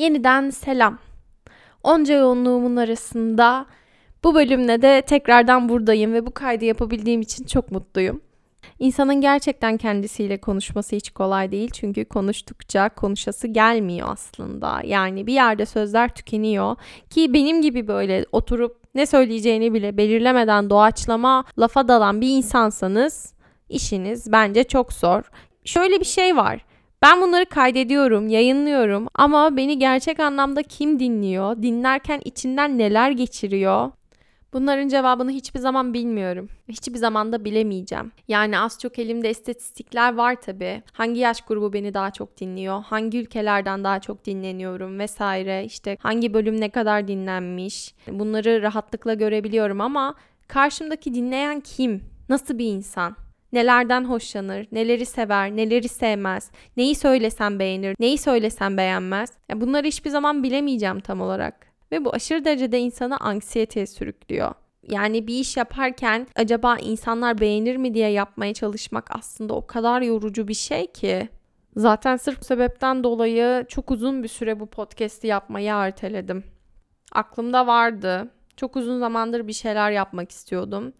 Yeniden selam. Onca yoğunluğumun arasında bu bölümle de tekrardan buradayım ve bu kaydı yapabildiğim için çok mutluyum. İnsanın gerçekten kendisiyle konuşması hiç kolay değil çünkü konuştukça konuşası gelmiyor aslında. Yani bir yerde sözler tükeniyor ki benim gibi böyle oturup ne söyleyeceğini bile belirlemeden doğaçlama lafa dalan bir insansanız işiniz bence çok zor. Şöyle bir şey var. Ben bunları kaydediyorum, yayınlıyorum ama beni gerçek anlamda kim dinliyor? Dinlerken içinden neler geçiriyor? Bunların cevabını hiçbir zaman bilmiyorum. Hiçbir zaman da bilemeyeceğim. Yani az çok elimde istatistikler var tabii. Hangi yaş grubu beni daha çok dinliyor? Hangi ülkelerden daha çok dinleniyorum vesaire. İşte hangi bölüm ne kadar dinlenmiş? Bunları rahatlıkla görebiliyorum ama karşımdaki dinleyen kim? Nasıl bir insan? Nelerden hoşlanır, neleri sever, neleri sevmez, neyi söylesem beğenir, neyi söylesem beğenmez. Ya bunları hiçbir zaman bilemeyeceğim tam olarak. Ve bu aşırı derecede insanı anksiyeteye sürüklüyor. Yani bir iş yaparken acaba insanlar beğenir mi diye yapmaya çalışmak aslında o kadar yorucu bir şey ki. Zaten sırf bu sebepten dolayı çok uzun bir süre bu podcast'i yapmayı erteledim. Aklımda vardı. Çok uzun zamandır bir şeyler yapmak istiyordum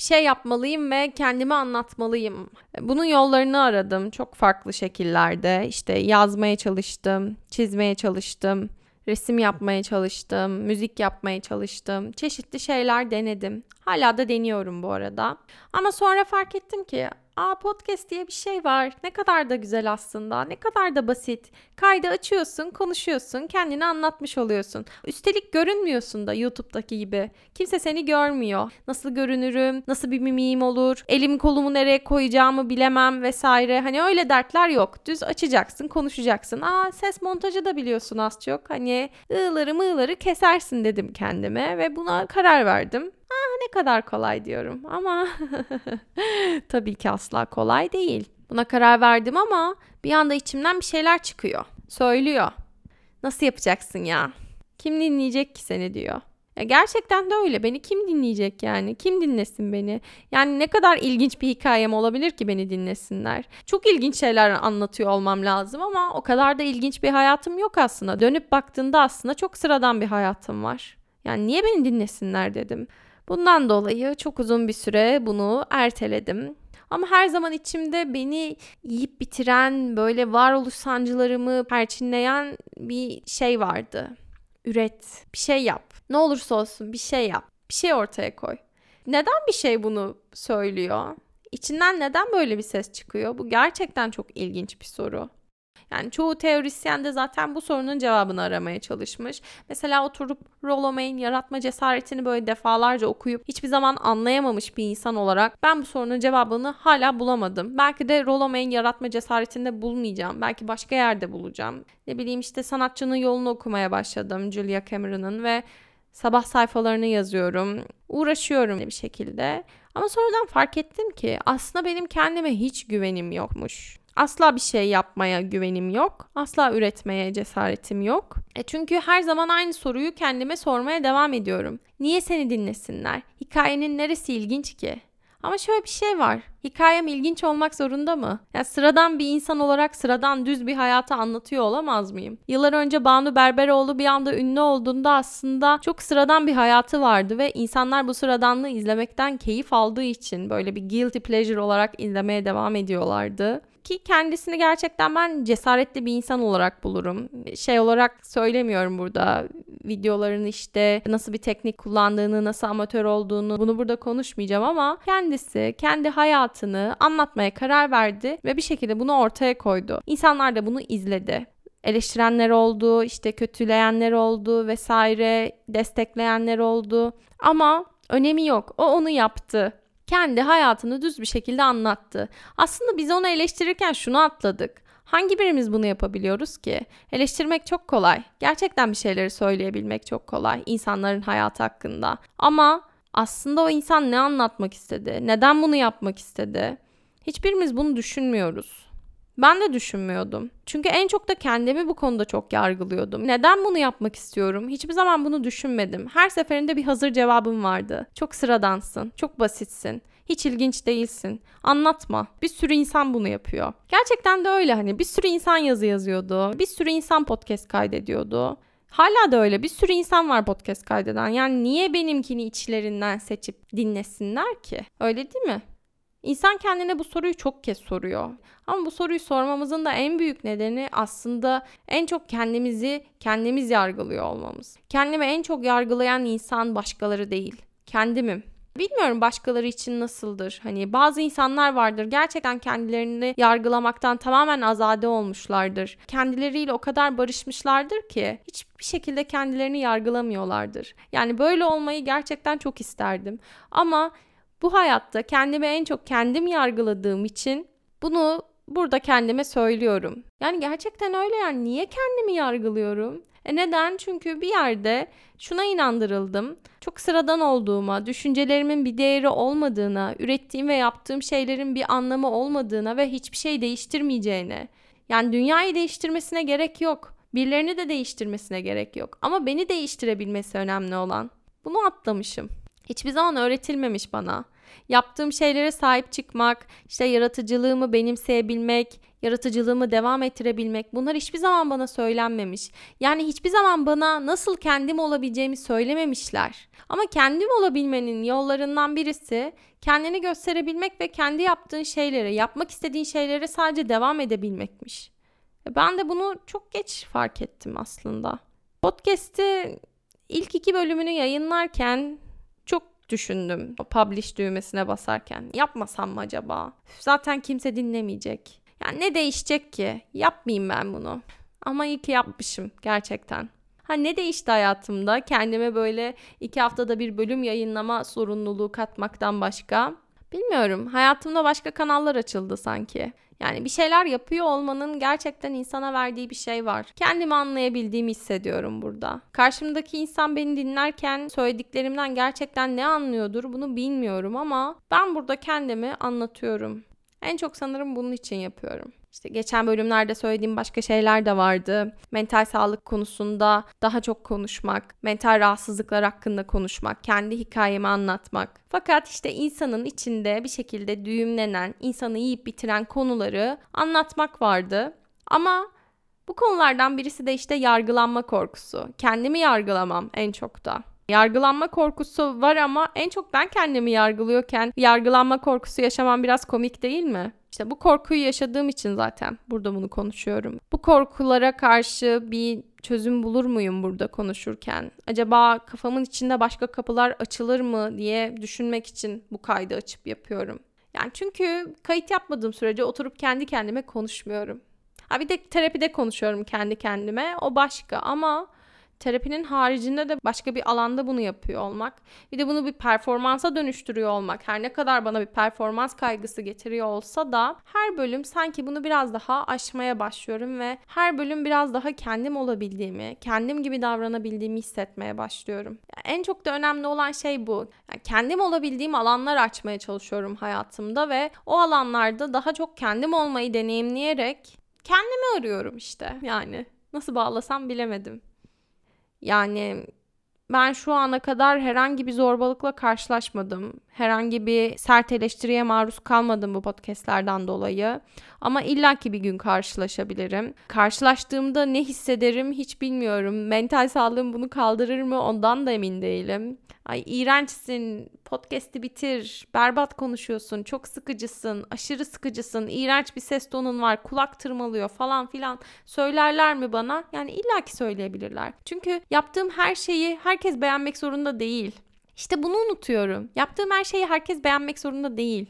bir şey yapmalıyım ve kendimi anlatmalıyım. Bunun yollarını aradım çok farklı şekillerde. İşte yazmaya çalıştım, çizmeye çalıştım, resim yapmaya çalıştım, müzik yapmaya çalıştım. Çeşitli şeyler denedim. Hala da deniyorum bu arada. Ama sonra fark ettim ki Aa podcast diye bir şey var. Ne kadar da güzel aslında. Ne kadar da basit. Kaydı açıyorsun, konuşuyorsun, kendini anlatmış oluyorsun. Üstelik görünmüyorsun da YouTube'daki gibi. Kimse seni görmüyor. Nasıl görünürüm, nasıl bir mimiğim olur, elim kolumu nereye koyacağımı bilemem vesaire. Hani öyle dertler yok. Düz açacaksın, konuşacaksın. Aa ses montajı da biliyorsun az çok. Hani ığları mığları kesersin dedim kendime ve buna karar verdim. Ah ne kadar kolay diyorum ama tabii ki asla kolay değil. Buna karar verdim ama bir anda içimden bir şeyler çıkıyor. Söylüyor. Nasıl yapacaksın ya? Kim dinleyecek ki seni diyor. Ya gerçekten de öyle. Beni kim dinleyecek yani? Kim dinlesin beni? Yani ne kadar ilginç bir hikayem olabilir ki beni dinlesinler? Çok ilginç şeyler anlatıyor olmam lazım ama o kadar da ilginç bir hayatım yok aslında. Dönüp baktığında aslında çok sıradan bir hayatım var. Yani niye beni dinlesinler dedim. Bundan dolayı çok uzun bir süre bunu erteledim. Ama her zaman içimde beni yiyip bitiren, böyle varoluş sancılarımı perçinleyen bir şey vardı. Üret, bir şey yap. Ne olursa olsun bir şey yap. Bir şey ortaya koy. Neden bir şey bunu söylüyor? İçinden neden böyle bir ses çıkıyor? Bu gerçekten çok ilginç bir soru. Yani çoğu teorisyen de zaten bu sorunun cevabını aramaya çalışmış. Mesela oturup Rollo May'in yaratma cesaretini böyle defalarca okuyup hiçbir zaman anlayamamış bir insan olarak ben bu sorunun cevabını hala bulamadım. Belki de Rollo May'in yaratma cesaretinde bulmayacağım. Belki başka yerde bulacağım. Ne bileyim işte sanatçının yolunu okumaya başladım Julia Cameron'ın ve sabah sayfalarını yazıyorum. Uğraşıyorum bir şekilde. Ama sonradan fark ettim ki aslında benim kendime hiç güvenim yokmuş. Asla bir şey yapmaya güvenim yok. Asla üretmeye cesaretim yok. E çünkü her zaman aynı soruyu kendime sormaya devam ediyorum. Niye seni dinlesinler? Hikayenin neresi ilginç ki? Ama şöyle bir şey var. Hikayem ilginç olmak zorunda mı? Ya sıradan bir insan olarak sıradan düz bir hayatı anlatıyor olamaz mıyım? Yıllar önce Banu Berberoğlu bir anda ünlü olduğunda aslında çok sıradan bir hayatı vardı ve insanlar bu sıradanlığı izlemekten keyif aldığı için böyle bir guilty pleasure olarak izlemeye devam ediyorlardı ki kendisini gerçekten ben cesaretli bir insan olarak bulurum. Şey olarak söylemiyorum burada videolarını işte nasıl bir teknik kullandığını, nasıl amatör olduğunu bunu burada konuşmayacağım ama kendisi kendi hayatını anlatmaya karar verdi ve bir şekilde bunu ortaya koydu. İnsanlar da bunu izledi eleştirenler oldu, işte kötüleyenler oldu vesaire, destekleyenler oldu. Ama önemi yok. O onu yaptı kendi hayatını düz bir şekilde anlattı. Aslında biz onu eleştirirken şunu atladık. Hangi birimiz bunu yapabiliyoruz ki? Eleştirmek çok kolay. Gerçekten bir şeyleri söyleyebilmek çok kolay insanların hayatı hakkında. Ama aslında o insan ne anlatmak istedi? Neden bunu yapmak istedi? Hiçbirimiz bunu düşünmüyoruz. Ben de düşünmüyordum. Çünkü en çok da kendimi bu konuda çok yargılıyordum. Neden bunu yapmak istiyorum? Hiçbir zaman bunu düşünmedim. Her seferinde bir hazır cevabım vardı. Çok sıradansın, çok basitsin. Hiç ilginç değilsin. Anlatma. Bir sürü insan bunu yapıyor. Gerçekten de öyle hani bir sürü insan yazı yazıyordu. Bir sürü insan podcast kaydediyordu. Hala da öyle bir sürü insan var podcast kaydeden. Yani niye benimkini içlerinden seçip dinlesinler ki? Öyle değil mi? İnsan kendine bu soruyu çok kez soruyor. Ama bu soruyu sormamızın da en büyük nedeni aslında en çok kendimizi kendimiz yargılıyor olmamız. Kendimi en çok yargılayan insan başkaları değil, kendimim. Bilmiyorum başkaları için nasıldır. Hani bazı insanlar vardır gerçekten kendilerini yargılamaktan tamamen azade olmuşlardır. Kendileriyle o kadar barışmışlardır ki hiçbir şekilde kendilerini yargılamıyorlardır. Yani böyle olmayı gerçekten çok isterdim. Ama bu hayatta kendimi en çok kendim yargıladığım için bunu burada kendime söylüyorum. Yani gerçekten öyle yani niye kendimi yargılıyorum? E neden? Çünkü bir yerde şuna inandırıldım. Çok sıradan olduğuma, düşüncelerimin bir değeri olmadığına, ürettiğim ve yaptığım şeylerin bir anlamı olmadığına ve hiçbir şey değiştirmeyeceğine. Yani dünyayı değiştirmesine gerek yok. Birilerini de değiştirmesine gerek yok. Ama beni değiştirebilmesi önemli olan. Bunu atlamışım. Hiçbir zaman öğretilmemiş bana. Yaptığım şeylere sahip çıkmak, işte yaratıcılığımı benimseyebilmek, yaratıcılığımı devam ettirebilmek bunlar hiçbir zaman bana söylenmemiş. Yani hiçbir zaman bana nasıl kendim olabileceğimi söylememişler. Ama kendim olabilmenin yollarından birisi kendini gösterebilmek ve kendi yaptığın şeylere, yapmak istediğin şeylere sadece devam edebilmekmiş. Ben de bunu çok geç fark ettim aslında. Podcast'i ilk iki bölümünü yayınlarken düşündüm. O publish düğmesine basarken. Yapmasam mı acaba? Zaten kimse dinlemeyecek. Yani ne değişecek ki? Yapmayayım ben bunu. Ama iyi ki yapmışım gerçekten. Ha ne değişti hayatımda? Kendime böyle iki haftada bir bölüm yayınlama sorumluluğu katmaktan başka. Bilmiyorum. Hayatımda başka kanallar açıldı sanki. Yani bir şeyler yapıyor olmanın gerçekten insana verdiği bir şey var. Kendimi anlayabildiğimi hissediyorum burada. Karşımdaki insan beni dinlerken söylediklerimden gerçekten ne anlıyordur bunu bilmiyorum ama ben burada kendimi anlatıyorum. En çok sanırım bunun için yapıyorum. İşte geçen bölümlerde söylediğim başka şeyler de vardı. Mental sağlık konusunda daha çok konuşmak, mental rahatsızlıklar hakkında konuşmak, kendi hikayemi anlatmak. Fakat işte insanın içinde bir şekilde düğümlenen, insanı yiyip bitiren konuları anlatmak vardı. Ama bu konulardan birisi de işte yargılanma korkusu. Kendimi yargılamam en çok da. Yargılanma korkusu var ama en çok ben kendimi yargılıyorken yargılanma korkusu yaşamam biraz komik değil mi? İşte bu korkuyu yaşadığım için zaten burada bunu konuşuyorum. Bu korkulara karşı bir çözüm bulur muyum burada konuşurken? Acaba kafamın içinde başka kapılar açılır mı diye düşünmek için bu kaydı açıp yapıyorum. Yani çünkü kayıt yapmadığım sürece oturup kendi kendime konuşmuyorum. Ha bir de terapide konuşuyorum kendi kendime. O başka ama terapinin haricinde de başka bir alanda bunu yapıyor olmak. Bir de bunu bir performansa dönüştürüyor olmak. Her ne kadar bana bir performans kaygısı getiriyor olsa da her bölüm sanki bunu biraz daha aşmaya başlıyorum ve her bölüm biraz daha kendim olabildiğimi, kendim gibi davranabildiğimi hissetmeye başlıyorum. Yani en çok da önemli olan şey bu. Yani kendim olabildiğim alanlar açmaya çalışıyorum hayatımda ve o alanlarda daha çok kendim olmayı deneyimleyerek kendimi arıyorum işte. Yani nasıl bağlasam bilemedim. Yani ben şu ana kadar herhangi bir zorbalıkla karşılaşmadım. Herhangi bir sert eleştiriye maruz kalmadım bu podcastlerden dolayı. Ama illaki bir gün karşılaşabilirim. Karşılaştığımda ne hissederim hiç bilmiyorum. Mental sağlığım bunu kaldırır mı ondan da emin değilim. Ay iğrençsin, podcast'i bitir, berbat konuşuyorsun, çok sıkıcısın, aşırı sıkıcısın, iğrenç bir ses tonun var, kulak tırmalıyor falan filan söylerler mi bana? Yani illaki söyleyebilirler. Çünkü yaptığım her şeyi herkes beğenmek zorunda değil. İşte bunu unutuyorum. Yaptığım her şeyi herkes beğenmek zorunda değil.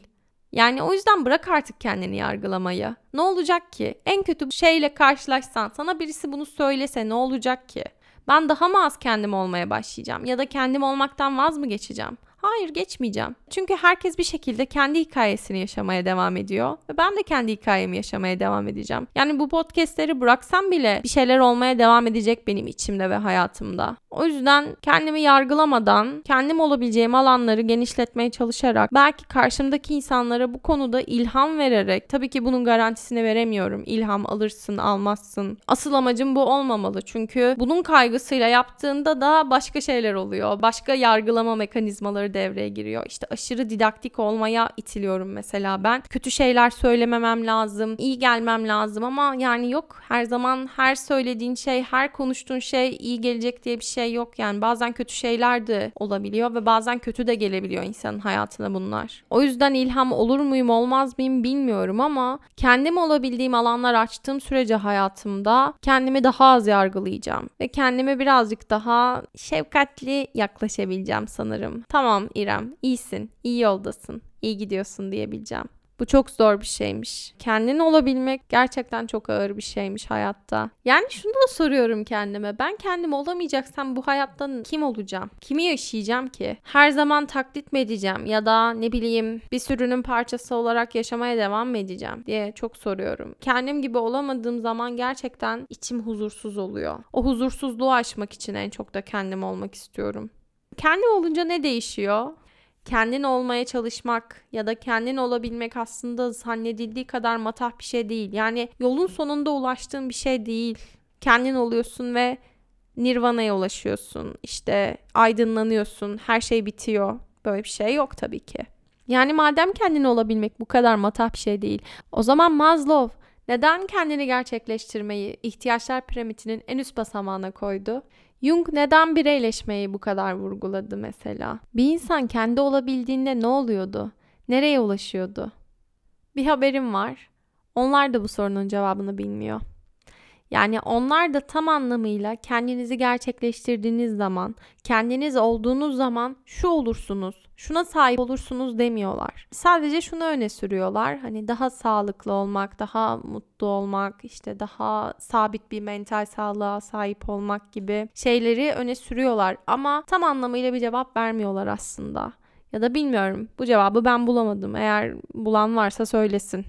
Yani o yüzden bırak artık kendini yargılamayı. Ne olacak ki? En kötü şeyle karşılaşsan, sana birisi bunu söylese ne olacak ki? Ben daha mı az kendim olmaya başlayacağım ya da kendim olmaktan vaz mı geçeceğim? Hayır geçmeyeceğim. Çünkü herkes bir şekilde kendi hikayesini yaşamaya devam ediyor. Ve ben de kendi hikayemi yaşamaya devam edeceğim. Yani bu podcastleri bıraksam bile bir şeyler olmaya devam edecek benim içimde ve hayatımda. O yüzden kendimi yargılamadan kendim olabileceğim alanları genişletmeye çalışarak belki karşımdaki insanlara bu konuda ilham vererek tabii ki bunun garantisini veremiyorum. İlham alırsın almazsın. Asıl amacım bu olmamalı. Çünkü bunun kaygısıyla yaptığında da başka şeyler oluyor. Başka yargılama mekanizmaları devreye giriyor. İşte aşırı didaktik olmaya itiliyorum mesela ben. Kötü şeyler söylememem lazım, iyi gelmem lazım ama yani yok her zaman her söylediğin şey, her konuştuğun şey iyi gelecek diye bir şey yok. Yani bazen kötü şeyler de olabiliyor ve bazen kötü de gelebiliyor insanın hayatına bunlar. O yüzden ilham olur muyum olmaz mıyım bilmiyorum ama kendim olabildiğim alanlar açtığım sürece hayatımda kendimi daha az yargılayacağım ve kendime birazcık daha şefkatli yaklaşabileceğim sanırım. Tamam İrem, iyisin, iyi yoldasın, iyi gidiyorsun diyebileceğim. Bu çok zor bir şeymiş. Kendin olabilmek gerçekten çok ağır bir şeymiş hayatta. Yani şunu da soruyorum kendime. Ben kendim olamayacaksam bu hayatta kim olacağım? Kimi yaşayacağım ki? Her zaman taklit mi edeceğim? Ya da ne bileyim bir sürünün parçası olarak yaşamaya devam mı edeceğim diye çok soruyorum. Kendim gibi olamadığım zaman gerçekten içim huzursuz oluyor. O huzursuzluğu aşmak için en çok da kendim olmak istiyorum. Kendi olunca ne değişiyor? kendin olmaya çalışmak ya da kendin olabilmek aslında zannedildiği kadar matah bir şey değil. Yani yolun sonunda ulaştığın bir şey değil. Kendin oluyorsun ve nirvana'ya ulaşıyorsun. İşte aydınlanıyorsun. Her şey bitiyor. Böyle bir şey yok tabii ki. Yani madem kendin olabilmek bu kadar matah bir şey değil. O zaman Maslow neden kendini gerçekleştirmeyi ihtiyaçlar piramidinin en üst basamağına koydu? Jung neden bireyleşmeyi bu kadar vurguladı mesela? Bir insan kendi olabildiğinde ne oluyordu? Nereye ulaşıyordu? Bir haberim var. Onlar da bu sorunun cevabını bilmiyor. Yani onlar da tam anlamıyla kendinizi gerçekleştirdiğiniz zaman, kendiniz olduğunuz zaman şu olursunuz, şuna sahip olursunuz demiyorlar. Sadece şunu öne sürüyorlar. Hani daha sağlıklı olmak, daha mutlu olmak, işte daha sabit bir mental sağlığa sahip olmak gibi şeyleri öne sürüyorlar ama tam anlamıyla bir cevap vermiyorlar aslında. Ya da bilmiyorum. Bu cevabı ben bulamadım. Eğer bulan varsa söylesin.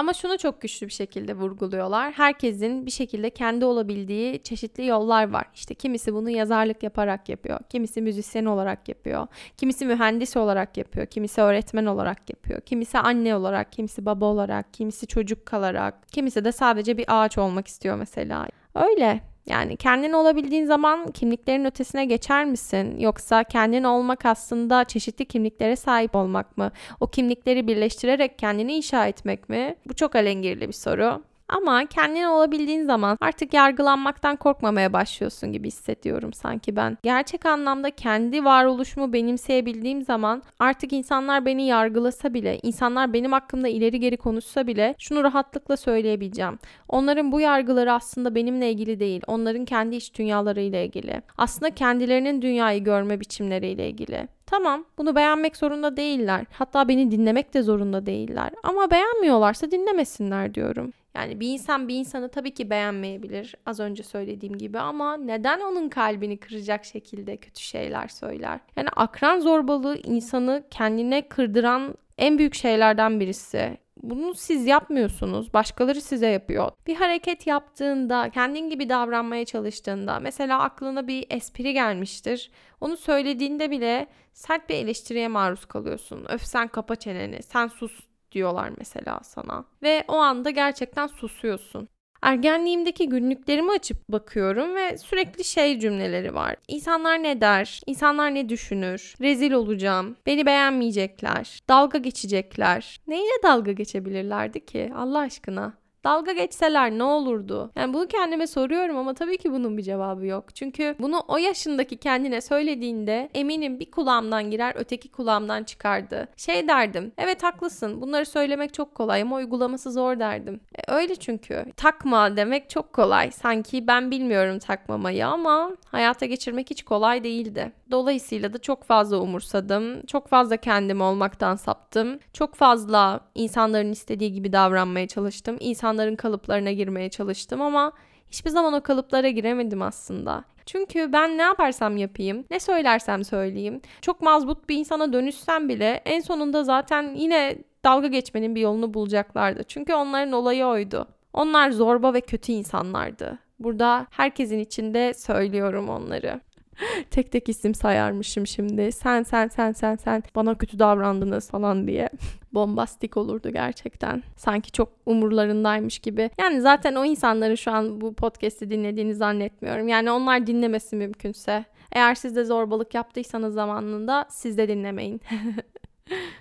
Ama şunu çok güçlü bir şekilde vurguluyorlar. Herkesin bir şekilde kendi olabildiği çeşitli yollar var. İşte kimisi bunu yazarlık yaparak yapıyor. Kimisi müzisyen olarak yapıyor. Kimisi mühendis olarak yapıyor. Kimisi öğretmen olarak yapıyor. Kimisi anne olarak, kimisi baba olarak, kimisi çocuk kalarak. Kimisi de sadece bir ağaç olmak istiyor mesela. Öyle. Yani kendin olabildiğin zaman kimliklerin ötesine geçer misin? Yoksa kendin olmak aslında çeşitli kimliklere sahip olmak mı? O kimlikleri birleştirerek kendini inşa etmek mi? Bu çok alengirli bir soru. Ama kendin olabildiğin zaman artık yargılanmaktan korkmamaya başlıyorsun gibi hissediyorum sanki ben. Gerçek anlamda kendi varoluşumu benimseyebildiğim zaman artık insanlar beni yargılasa bile, insanlar benim hakkımda ileri geri konuşsa bile şunu rahatlıkla söyleyebileceğim. Onların bu yargıları aslında benimle ilgili değil. Onların kendi iç dünyalarıyla ilgili. Aslında kendilerinin dünyayı görme biçimleriyle ilgili. Tamam bunu beğenmek zorunda değiller. Hatta beni dinlemek de zorunda değiller. Ama beğenmiyorlarsa dinlemesinler diyorum. Yani bir insan bir insanı tabii ki beğenmeyebilir az önce söylediğim gibi ama neden onun kalbini kıracak şekilde kötü şeyler söyler? Yani akran zorbalığı insanı kendine kırdıran en büyük şeylerden birisi. Bunu siz yapmıyorsunuz. Başkaları size yapıyor. Bir hareket yaptığında, kendin gibi davranmaya çalıştığında, mesela aklına bir espri gelmiştir. Onu söylediğinde bile sert bir eleştiriye maruz kalıyorsun. Öf sen kapa çeneni, sen sus diyorlar mesela sana. Ve o anda gerçekten susuyorsun. Ergenliğimdeki günlüklerimi açıp bakıyorum ve sürekli şey cümleleri var. İnsanlar ne der? İnsanlar ne düşünür? Rezil olacağım. Beni beğenmeyecekler. Dalga geçecekler. Neyle dalga geçebilirlerdi ki Allah aşkına? Dalga geçseler ne olurdu? Yani bunu kendime soruyorum ama tabii ki bunun bir cevabı yok. Çünkü bunu o yaşındaki kendine söylediğinde eminim bir kulağımdan girer öteki kulağımdan çıkardı. Şey derdim. Evet haklısın. Bunları söylemek çok kolay ama uygulaması zor derdim. E, öyle çünkü. Takma demek çok kolay. Sanki ben bilmiyorum takmamayı ama hayata geçirmek hiç kolay değildi. Dolayısıyla da çok fazla umursadım. Çok fazla kendim olmaktan saptım. Çok fazla insanların istediği gibi davranmaya çalıştım. İnsanların kalıplarına girmeye çalıştım ama hiçbir zaman o kalıplara giremedim aslında. Çünkü ben ne yaparsam yapayım, ne söylersem söyleyeyim, çok mazbut bir insana dönüşsem bile en sonunda zaten yine dalga geçmenin bir yolunu bulacaklardı. Çünkü onların olayı oydu. Onlar zorba ve kötü insanlardı. Burada herkesin içinde söylüyorum onları. tek tek isim sayarmışım şimdi. Sen sen sen sen sen bana kötü davrandınız falan diye. Bombastik olurdu gerçekten. Sanki çok umurlarındaymış gibi. Yani zaten o insanları şu an bu podcast'i dinlediğini zannetmiyorum. Yani onlar dinlemesi mümkünse Eğer siz de zorbalık yaptıysanız zamanında siz de dinlemeyin.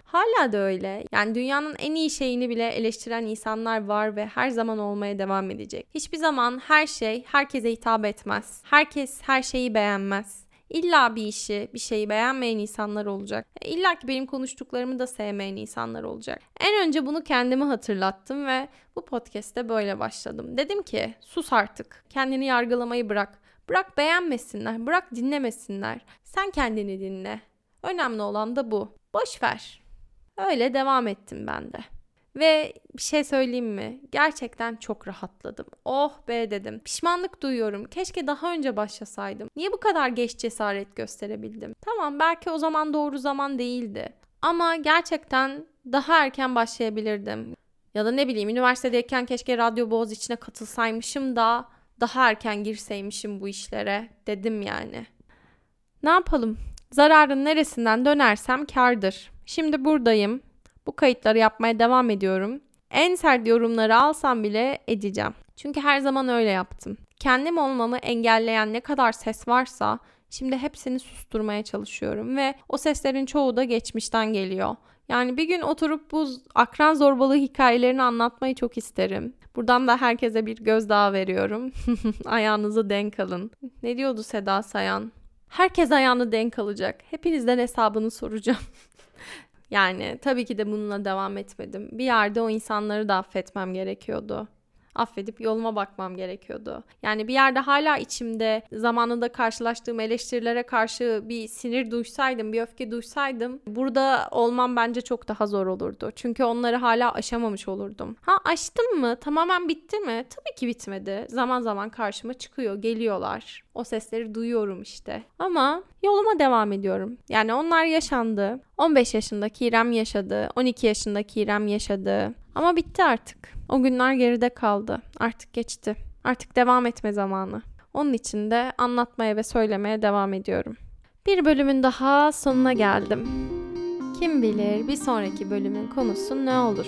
Hala da öyle. Yani dünyanın en iyi şeyini bile eleştiren insanlar var ve her zaman olmaya devam edecek. Hiçbir zaman her şey herkese hitap etmez. Herkes her şeyi beğenmez. İlla bir işi, bir şeyi beğenmeyen insanlar olacak. E, illa ki benim konuştuklarımı da sevmeyen insanlar olacak. En önce bunu kendime hatırlattım ve bu podcast'te böyle başladım. Dedim ki sus artık. Kendini yargılamayı bırak. Bırak beğenmesinler, bırak dinlemesinler. Sen kendini dinle. Önemli olan da bu. Boş ver. Öyle devam ettim ben de. Ve bir şey söyleyeyim mi? Gerçekten çok rahatladım. Oh be dedim. Pişmanlık duyuyorum. Keşke daha önce başlasaydım. Niye bu kadar geç cesaret gösterebildim? Tamam belki o zaman doğru zaman değildi. Ama gerçekten daha erken başlayabilirdim. Ya da ne bileyim üniversitedeyken keşke Radyo Boğaz içine katılsaymışım da daha erken girseymişim bu işlere dedim yani. Ne yapalım? Zararın neresinden dönersem kardır. Şimdi buradayım. Bu kayıtları yapmaya devam ediyorum. En sert yorumları alsam bile edeceğim. Çünkü her zaman öyle yaptım. Kendim olmamı engelleyen ne kadar ses varsa şimdi hepsini susturmaya çalışıyorum ve o seslerin çoğu da geçmişten geliyor. Yani bir gün oturup bu akran zorbalığı hikayelerini anlatmayı çok isterim. Buradan da herkese bir gözdağı veriyorum. Ayağınızı denk alın. Ne diyordu Seda Sayan? Herkes ayağını denk alacak. Hepinizden hesabını soracağım. yani tabii ki de bununla devam etmedim. Bir yerde o insanları da affetmem gerekiyordu affedip yoluma bakmam gerekiyordu. Yani bir yerde hala içimde zamanında karşılaştığım eleştirilere karşı bir sinir duysaydım, bir öfke duysaydım burada olmam bence çok daha zor olurdu. Çünkü onları hala aşamamış olurdum. Ha aştım mı? Tamamen bitti mi? Tabii ki bitmedi. Zaman zaman karşıma çıkıyor, geliyorlar. O sesleri duyuyorum işte. Ama yoluma devam ediyorum. Yani onlar yaşandı. 15 yaşındaki İrem yaşadı. 12 yaşındaki İrem yaşadı. Ama bitti artık. O günler geride kaldı. Artık geçti. Artık devam etme zamanı. Onun için de anlatmaya ve söylemeye devam ediyorum. Bir bölümün daha sonuna geldim. Kim bilir bir sonraki bölümün konusu ne olur?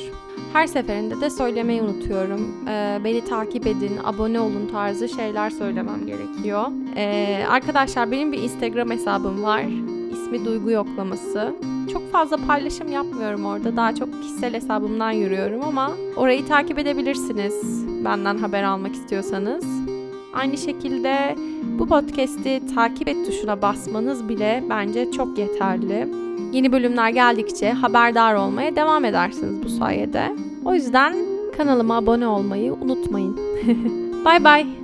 Her seferinde de söylemeyi unutuyorum. Ee, beni takip edin, abone olun tarzı şeyler söylemem gerekiyor. Ee, arkadaşlar benim bir Instagram hesabım var. İsmi Duygu Yoklaması. Çok fazla paylaşım yapmıyorum orada. Daha çok kişisel hesabımdan yürüyorum ama orayı takip edebilirsiniz. Benden haber almak istiyorsanız. Aynı şekilde bu podcast'i takip et tuşuna basmanız bile bence çok yeterli. Yeni bölümler geldikçe haberdar olmaya devam edersiniz bu sayede. O yüzden kanalıma abone olmayı unutmayın. Bay bay.